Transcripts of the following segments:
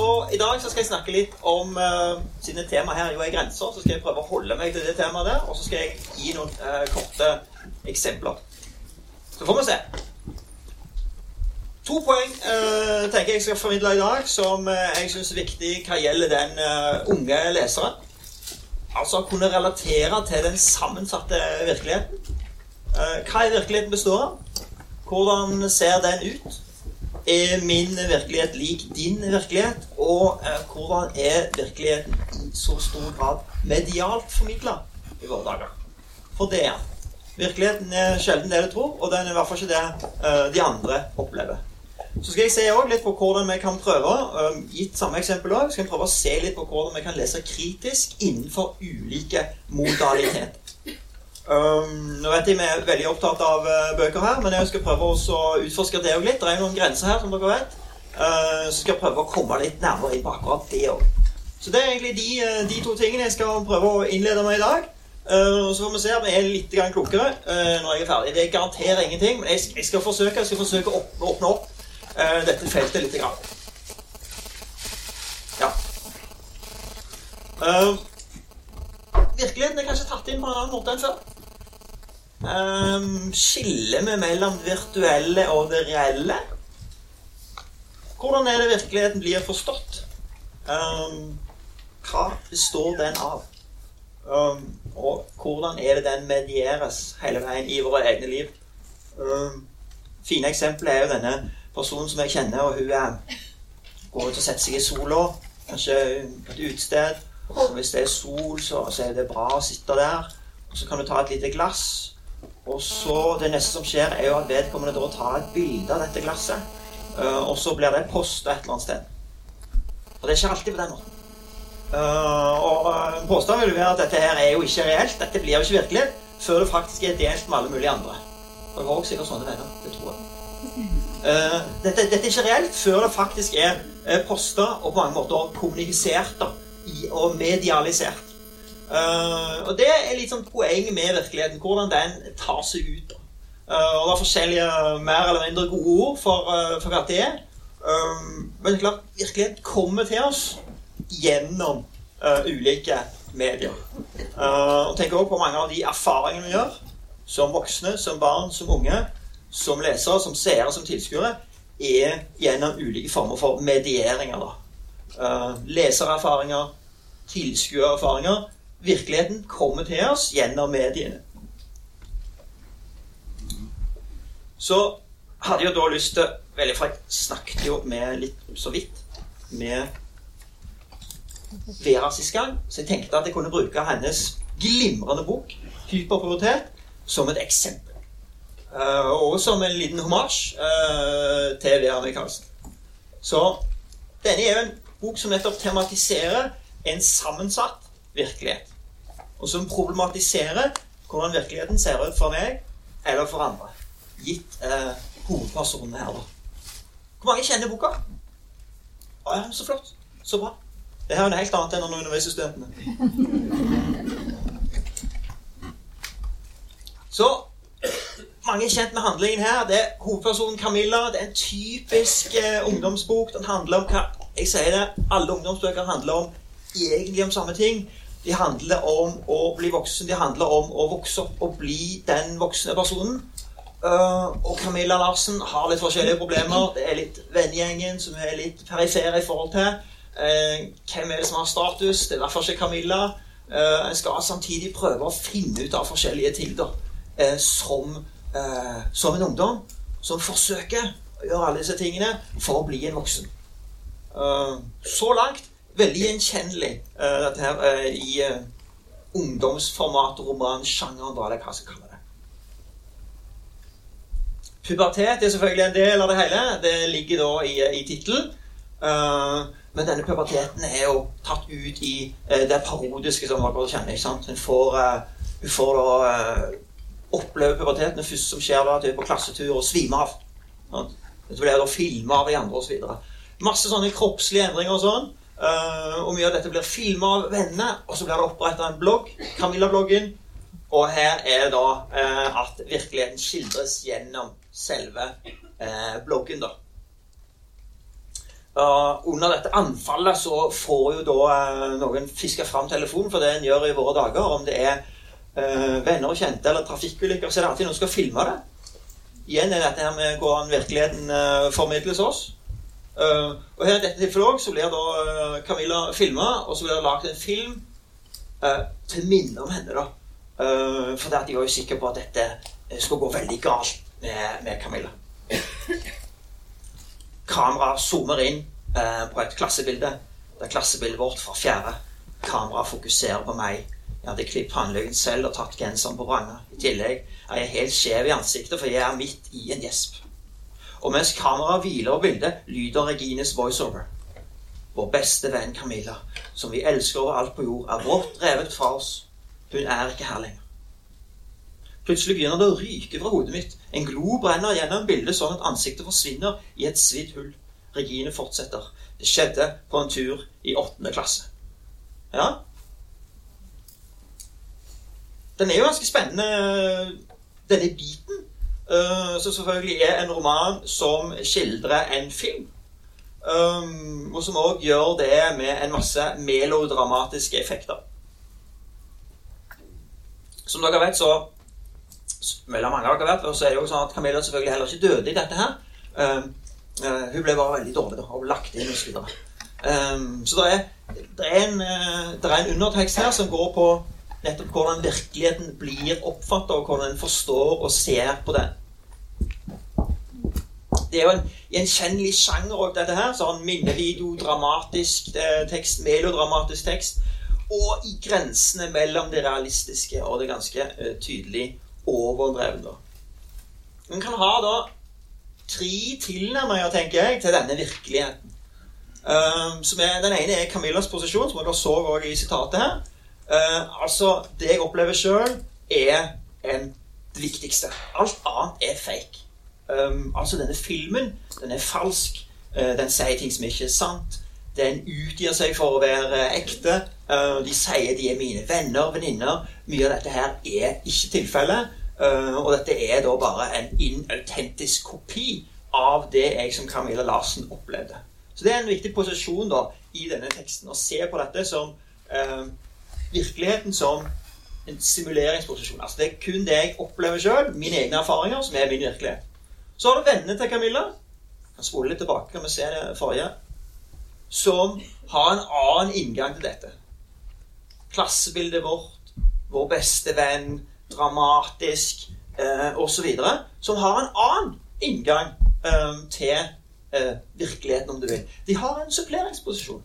Så i dag så skal jeg snakke litt om uh, Siden temaet her jo er grenser, så skal jeg prøve å holde meg til det temaet der. Og så skal jeg gi noen uh, korte eksempler. Så får vi se. To poeng uh, tenker jeg skal formidle i dag som jeg syns er viktig hva gjelder den unge leseren. Altså kunne relatere til den sammensatte virkeligheten. hva er virkeligheten består av? Hvordan ser den ut? Er min virkelighet lik din virkelighet? Og eh, hvordan er virkeligheten i så stor grad medialt formidla i våre dager? For det er Virkeligheten er sjelden det du tror, og den er i hvert fall ikke det eh, de andre opplever. Så skal jeg se litt på hvordan vi kan prøve, eh, gitt samme eksempel også, skal jeg prøve å se litt på hvordan vi kan lese kritisk innenfor ulike modaliteter. Um, nå vet jeg vi er veldig opptatt av uh, bøker her, men jeg skal prøve å utforske det òg litt. Det er noen grenser her, som dere vet. Uh, så skal jeg prøve å komme litt nærmere inn på akkurat det òg. Så det er egentlig de, uh, de, to tingene jeg skal prøve å innlede med i dag. Uh, så får vi se om jeg er litt klokere når jeg er ferdig. Det garanterer ingenting, men jeg, jeg skal forsøke jeg skal forsøke å åpne, åpne opp dette feltet litt. Grann. Ja. virkeligheten er kanskje tatt inn på en annen måte enn før. Um, skiller vi mellom det virtuelle og det reelle? Hvordan er det virkeligheten blir forstått? Um, hva består den av? Um, og hvordan er det den medieres hele veien i våre egne liv? Um, fine eksempler er jo denne personen som jeg kjenner, og hun er, går ut og setter seg i sola. Kanskje på et utested. Hvis det er sol, så, så er det bra å sitte der. Og så kan du ta et lite glass og så Det neste som skjer, er jo at vedkommende da tar et bilde av dette glasset. Uh, og så blir det posta et eller annet sted. Og det skjer alltid på den måten. Uh, og uh, påstanden vil være at dette her er jo ikke reelt. Dette blir jo ikke virkelig før det faktisk er delt med alle mulige andre. Og jeg har også sikkert sånne venner. Det tror jeg. Dette, dette, er ikke reelt før det faktisk er posta og på mange måter kommunisert da, og medialisert. Uh, og det er litt sånn poeng med virkeligheten. Hvordan den tar seg ut. Uh, og det er forskjellige mer eller mindre gode ord for, uh, for hva det er. men klart, virkeligheten kommer til oss gjennom ulike medier. og tenk også på mange av de erfaringene vi gjør som voksne, som barn, som unge, som lesere, som seere, som tilskuere, er gjennom ulike former for medieringer. da. lesererfaringer, tilskuererfaringer virkeligheten kommer til oss gjennom mediene. Så hadde jeg da lyst til veldig Jeg snakket jo med litt så vidt med Vera sist gang, så jeg tenkte at jeg kunne bruke hennes glimrende bok 'Hyperprioritet' som et eksempel. Uh, og som en liten homasj uh, til Vera Michaelsen. Så denne er jo en bok som nettopp tematiserer en sammensatt virkelighet. Og som problematiserer hvordan virkeligheten ser ut for meg eller for andre. Gitt eh, hovedpersonen her, da. Hvor mange kjenner boka? Å ja, så flott. Så bra. Det her er noe helt annet enn når underviser studentene. Så mange er kjent med handlingen her. Det er hovedpersonen Camilla. Det er en typisk eh, ungdomsbok. Den handler om hva Jeg sier det, alle ungdomsbøker handler om egentlig om samme ting. De handler om å bli voksen. De handler om å vokse opp og bli den voksne personen. Uh, og Camilla Larsen har litt forskjellige problemer. Det er litt vennegjengen som er litt perifere i forhold til. Uh, hvem er det som har status? Det er fall ikke Camilla. Uh, en skal samtidig prøve å finne ut av forskjellige tilder som, som, en ungdom som forsøker å gjøre alle disse tingene for å bli en voksen. så langt veldig gjenkjennelig, uh, dette her, uh, i uh, ungdomsformat, romansjangeren, hva jeg skal kalle det. Pubertet er selvfølgelig en del av det hele. Det ligger da i, i tittelen. men denne puberteten er jo tatt ut i det parodiske som dere kjenner. ikke sant? Hun får, hun får da oppleve puberteten. Det første som skjer da, at hun er på klassetur og svimer av. Dette blir da filma av de andre osv. Masse sånne kroppslige endringer og sånn. Uh, og mye av dette blir filma av venner, og så blir det oppretta en blogg, Camilla-bloggen. Og her er da uh, at virkeligheten skildres gjennom selve uh, bloggen, da. Under dette anfallet så får jo da noen fiska fram telefonen, for det en gjør i våre dager. Om det er venner og kjente eller trafikkulykker, så er det alltid noen som skal filme det. Igjen er dette her med hvordan virkeligheten formidles oss. Og her i dette tilfellet også, så blir da Camilla filma, og så blir det lagd en film til minne om henne. da. for de var jo sikre på at dette skulle gå veldig galt med, med Camilla kameraet zoomer inn på et klassebilde. Det er klassebildet vårt fra fjerde. Kameraet fokuserer på meg. Jeg hadde klippet håndleggen selv og tatt genseren på vranga. I tillegg er jeg helt skjev i ansiktet, for jeg er midt i en gjesp. Og mens kameraet hviler over bildet, lyder Regines voiceover. Vår beste venn Camilla, som vi elsker over alt på jord, er brått revet fra oss. Hun er ikke her lenger. Plutselig begynner det å ryke fra hodet mitt. En glo brenner gjennom bildet sånn at ansiktet forsvinner i et svidd hull. Regine fortsetter. Det skjedde på en tur i åttende klasse. Ja? Den er jo ganske spennende, denne biten. Uh, som selvfølgelig er en roman som skildrer en film. Um, og som òg gjør det med en masse melodramatiske effekter. Som dere vet, så mellom mange av dere vet, så er det jo sånn at Camilla selvfølgelig heller ikke døde i dette her. Um, uh, hun ble bare veldig dårlig da, og lagt inn osv. Um, så det er, er en, er en undertekst her som går på nettopp hvordan virkeligheten blir oppfatta, og hvordan en forstår og ser på den. Det er jo en gjenkjennelig sjanger òg, dette her. Sånn minnevideo, dramatisk eh, tekst, melodramatisk tekst. Og i grensene mellom det realistiske og det ganske eh, tydelig overdrevne. En kan ha da tre tilnærminger, tenker jeg, til denne virkeligheten. Um, er, den ene er Camillas posisjon, som dere så også i sitatet her. Uh, altså, Det jeg opplever sjøl, er en, det viktigste. Alt annet er fake. Um, altså, denne filmen, den er falsk. Uh, den sier ting som ikke er sant. Den utgir seg for å være ekte. Uh, de sier de er mine venner, venninner. Mye av dette her er ikke tilfellet. Uh, og dette er da bare en inautentisk kopi av det jeg som Camilla Larsen opplevde. Så det er en viktig posisjon da i denne teksten å se på dette som virkeligheten som en simuleringsposisjon. Altså Det er kun det jeg opplever sjøl, mine egne erfaringer, som er min virkelighet. Så har du vennene til Camilla. Jeg kan spole litt tilbake, kan vi se det forrige. Som har en annen inngang til dette. Klassebildet vårt, vår beste venn, dramatisk eh, osv. Som har en annen inngang eh, til eh, virkeligheten, om du vil. De har en suppleringsposisjon.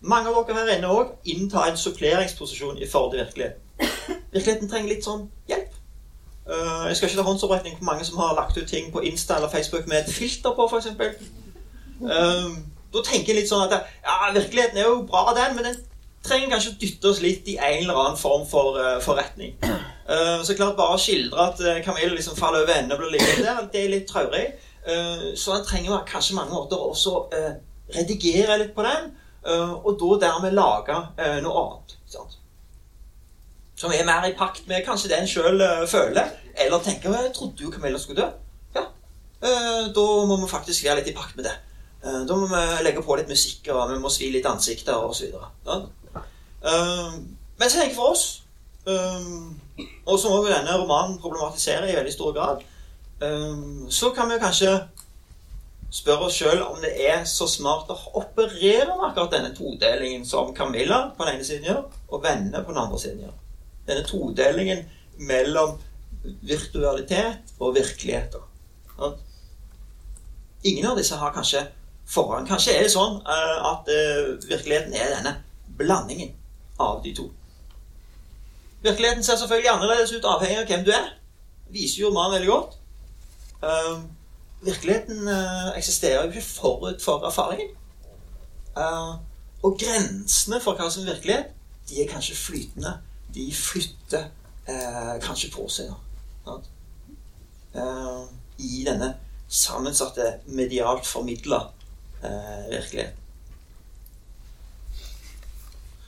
Mange av dere her inne òg inntar en suppleringsposisjon i forhold til virkeligheten. Virkeligheten trenger litt sånn hjelp. Uh, jeg skal ikke ta håndsopprekning på mange som har lagt ut ting på Insta eller Facebook med et filter på, f.eks. Uh, eh, da tenker jeg litt sånn at ja, virkeligheten er jo bra, den, men den trenger kanskje å dytte oss litt i en eller annen form for uh, forretning. Uh, så klart Bare å skildre at uh, Camille liksom faller over ende og blir liggende der, det er litt traurig. Så en trenger kanskje mange måter også redigere litt på den, og da dermed lage noe annet. Sant? Som er mer i pakt med kanskje det en sjøl føler. Eller tenker jeg trodde jo Camilla skulle dø. Ja, Da må vi faktisk være litt i pakt med det. Da må vi legge på litt musikk, og vi må svi litt ansikter osv. Ja? Men så tenker jeg for oss og som også denne romanen problematiserer i veldig stor grad, så kan vi kanskje spørre oss sjøl om det er så smart å operere med akkurat denne todelingen som Camilla på den ene siden gjør, og vennene på den andre siden gjør. Denne todelingen mellom virtualitet og virkeligheter. Ingen av disse har kanskje forrang. Kanskje er det sånn uh, at uh, virkeligheten er denne blandingen av de to. Virkeligheten ser selvfølgelig annerledes ut avhengig av hvem du er. Viser jo romanen veldig godt. Uh, virkeligheten uh, eksisterer jo ikke forut for erfaringen. Uh, og grensene for hva som er virkelighet, de er kanskje flytende. De flytter eh, kanskje på seg. I denne sammensatte, medialt formidla virkeligheten.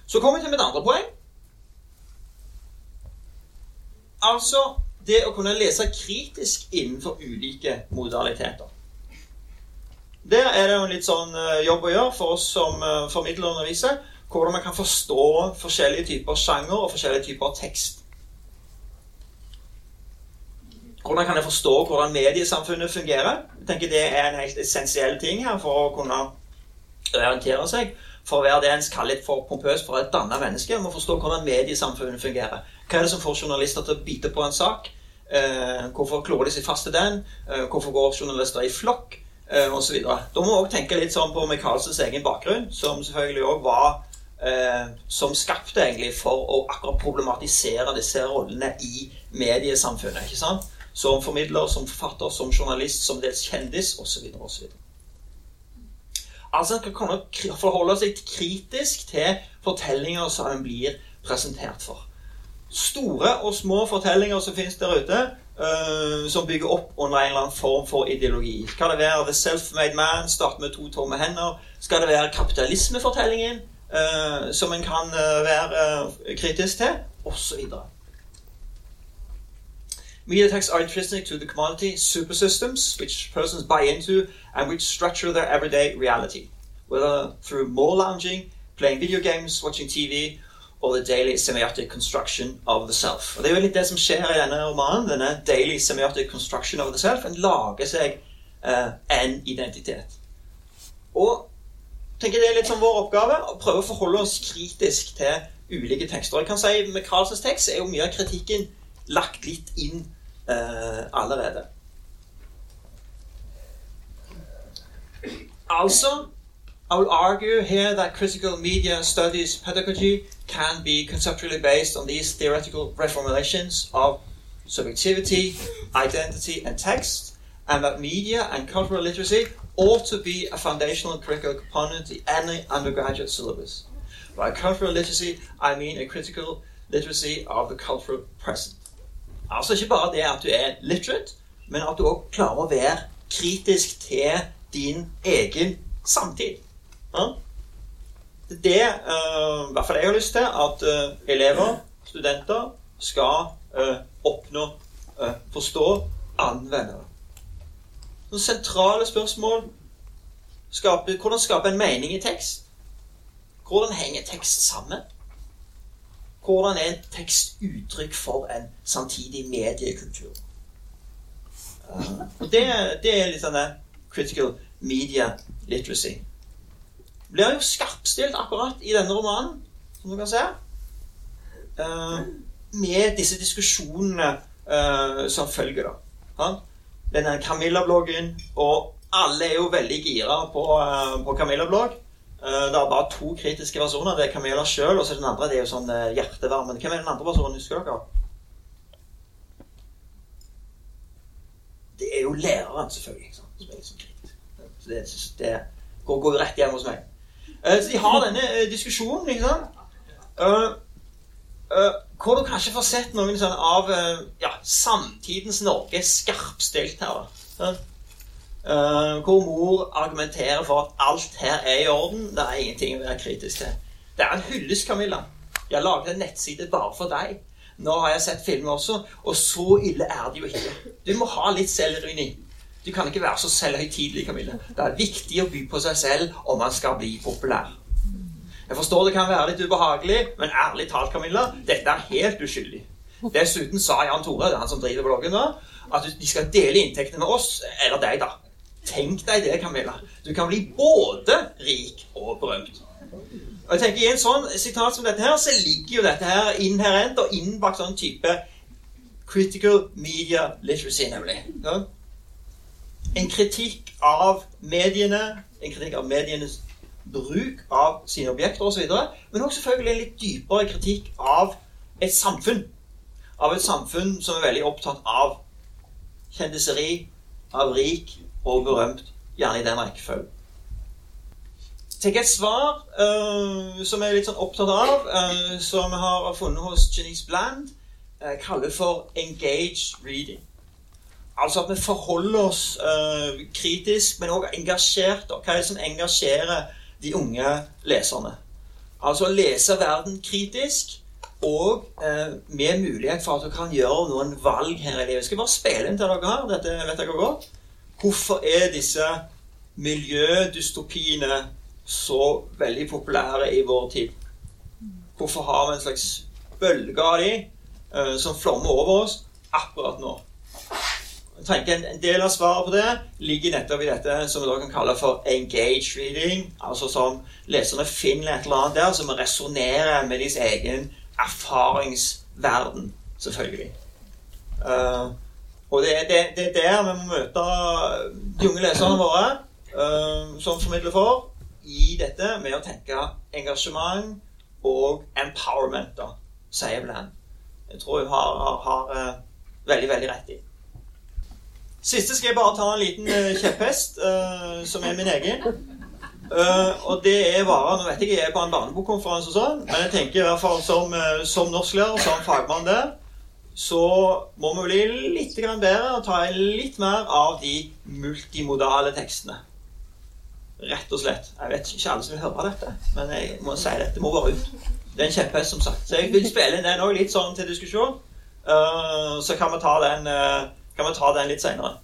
Så kommer vi til mitt andre poeng. Altså det å kunne lese kritisk innenfor ulike modaliteter. Der er det jo en litt sånn eh, jobb å gjøre for oss som uh, formidler og underviser. Hvordan man kan forstå forskjellige typer sjanger og forskjellige typer tekst. Hvordan kan jeg forstå hvordan mediesamfunnet fungerer? Jeg tenker Det er en helt essensiell ting her for å kunne orientere seg. For å være det en kaller litt for pompøst for et danna menneske. Man Må forstå hvordan mediesamfunnet fungerer. Hva er det som får journalister til å bite på en sak? Eh, hvorfor klorer de seg fast til den? Eh, hvorfor går journalister i flokk? Eh, videre. Da må vi òg tenke litt sånn på Michaelsens egen bakgrunn, som selvfølgelig òg var Som skapte egentlig for å akkurat problematisere disse rollene i mediesamfunnet. ikke sant? Som formidler, som forfatter, som journalist, som dels kjendis osv. osv. Altså en kan forholde seg kritisk til fortellinger som en blir presentert for store og små fortellinger som finnes der ute, uh, som bygger opp under en eller annen form for ideologi. Skal det være The Self-Made Man, starte med to tomme hender? Skal det være kapitalismefortellingen, uh, som en kan uh, være kritisk til? Osv. Media texts are intrinsic to the commodity supersystems which persons buy into and which structure their everyday reality, whether through more lounging, playing video games, watching TV, or the daily semiotic construction of the self. Og Det er jo litt det som skjer i denne romanen. denne daily semiotic construction of the self. En lager seg eh, en identitet. Og tenker det er litt som vår oppgave å prøve å forholde oss kritisk til ulike tekster. Jeg kan si Med Karlsens tekst er jo mye av kritikken lagt litt inn eh, allerede. Altså I will argue here that critical media studies pedagogy can be conceptually based on these theoretical reformulations of subjectivity, identity, and text, and that media and cultural literacy ought to be a foundational curricular component in any undergraduate syllabus. By cultural literacy, I mean a critical literacy of the cultural present. Altså ikke bare det at du er literate, men at du òg klarer å være kritisk til din egen samtid. Ja? Det er det uh, i hvert fall jeg har lyst til, at uh, elever, studenter, skal uh, oppnå, forstå, anvende. Noen sentrale spørsmål skape, Hvordan skape en mening i tekst? Hvordan henger tekst sammen? Hvordan er en tekst uttrykk for en samtidig mediekultur? Det, det, er litt sånn critical media literacy blir jo skarpstilt akkurat i denne romanen, som du kan se. Uh, med disse diskusjonene uh, som følger, da. Denne Camilla-bloggen, og alle er jo veldig gira på, uh, på Camilla-blogg. det er bare to kritiske versjoner. Det er Camilla sjøl, og så den andre det er jo sånn hjertevarmen. Hvem er den andre personen, husker dere? Det er jo læreren, selvfølgelig. Som er liksom kritisk. Så det, det går, jo rett hjem hos meg. Eh, så de har denne eh, diskusjonen, ikke sant? Eh, hvor du kanskje får sett noen sånn av ja, samtidens Norge skarpstilt her. da. hvor mor argumenterer for at alt her er i orden. Det er ingenting å være kritisk til. Det er en hyllest, Camilla. Jeg laget en nettside bare for deg. Nå har jeg sett filmer også, og så ille er det jo ikke. Du må ha litt selvironi. Du kan ikke være så selvhøytidelig, Camilla. Det er viktig å by på seg selv om man skal bli populær. Jeg forstår det kan være litt ubehagelig, men ærlig talt, Camilla, dette er helt uskyldig. Dessuten sa Jan Tore, det er han som driver bloggen nå, at de skal dele inntektene med oss, eller deg, da. Tenk deg det, Camilla. Du kan bli både rik og berømt. Og jeg tenker I en sånn sitat som dette her, så ligger jo dette her inherent og innbakt sånn type critical media literacy, nemlig. En kritikk av mediene, en kritikk av medienes bruk av sine objekter osv., men også selvfølgelig en litt dypere kritikk av et samfunn. Av et samfunn som er veldig opptatt av kjendiseri, av rik og berømt, gjerne i den rekkefølgen. Tenk et svar uh, som jeg er litt sånn opptatt av, uh, som jeg har funnet hos Janice Bland, uh, kaller for 'engaged reading'. Altså at vi forholder oss kritisk, men òg engasjert. Hva er det som engasjerer de unge leserne? Altså lese verden kritisk og eh, med mulighet for at du kan gjøre noen valg her i livet. Jeg skal bare spille inn til dere her. Dette vet dere godt. Hvorfor er disse miljødystopiene så veldig populære i vår tid? Hvorfor har vi en slags bølge av de eh, som flommer over oss akkurat nå? Tenker En del av svaret på det ligger nettopp i dette som vi da kan kalle for engage reading. Altså som leserne finner et eller annet der som resonnerer med deres egen erfaringsverden, selvfølgelig. Uh, og det, det, det, er der vi må møte de unge leserne våre uh, som formidler for i dette med å tenke engasjement og empowerment, da, sier Bland. Jeg tror hun har, har, har uh, veldig, veldig rett i. Siste skal jeg bare ta en liten uh, kjepphest, som er min egen. og det er bare Nå vet jeg jeg er på en barnebokkonferanse sånn, men jeg tenker i hvert fall som, som norsklærer, som fagmann der så må vi bli litt bedre og ta litt mer av de multimodale tekstene. Rett og slett. Jeg vet ikke alle som vil høre dette, men jeg må si dette må bare ut. Det er en kjepphest, som sagt. Så jeg vil spille inn den òg litt sånn til diskusjon. Uh, så kan vi ta den, uh, kan vi ta den litt seinere.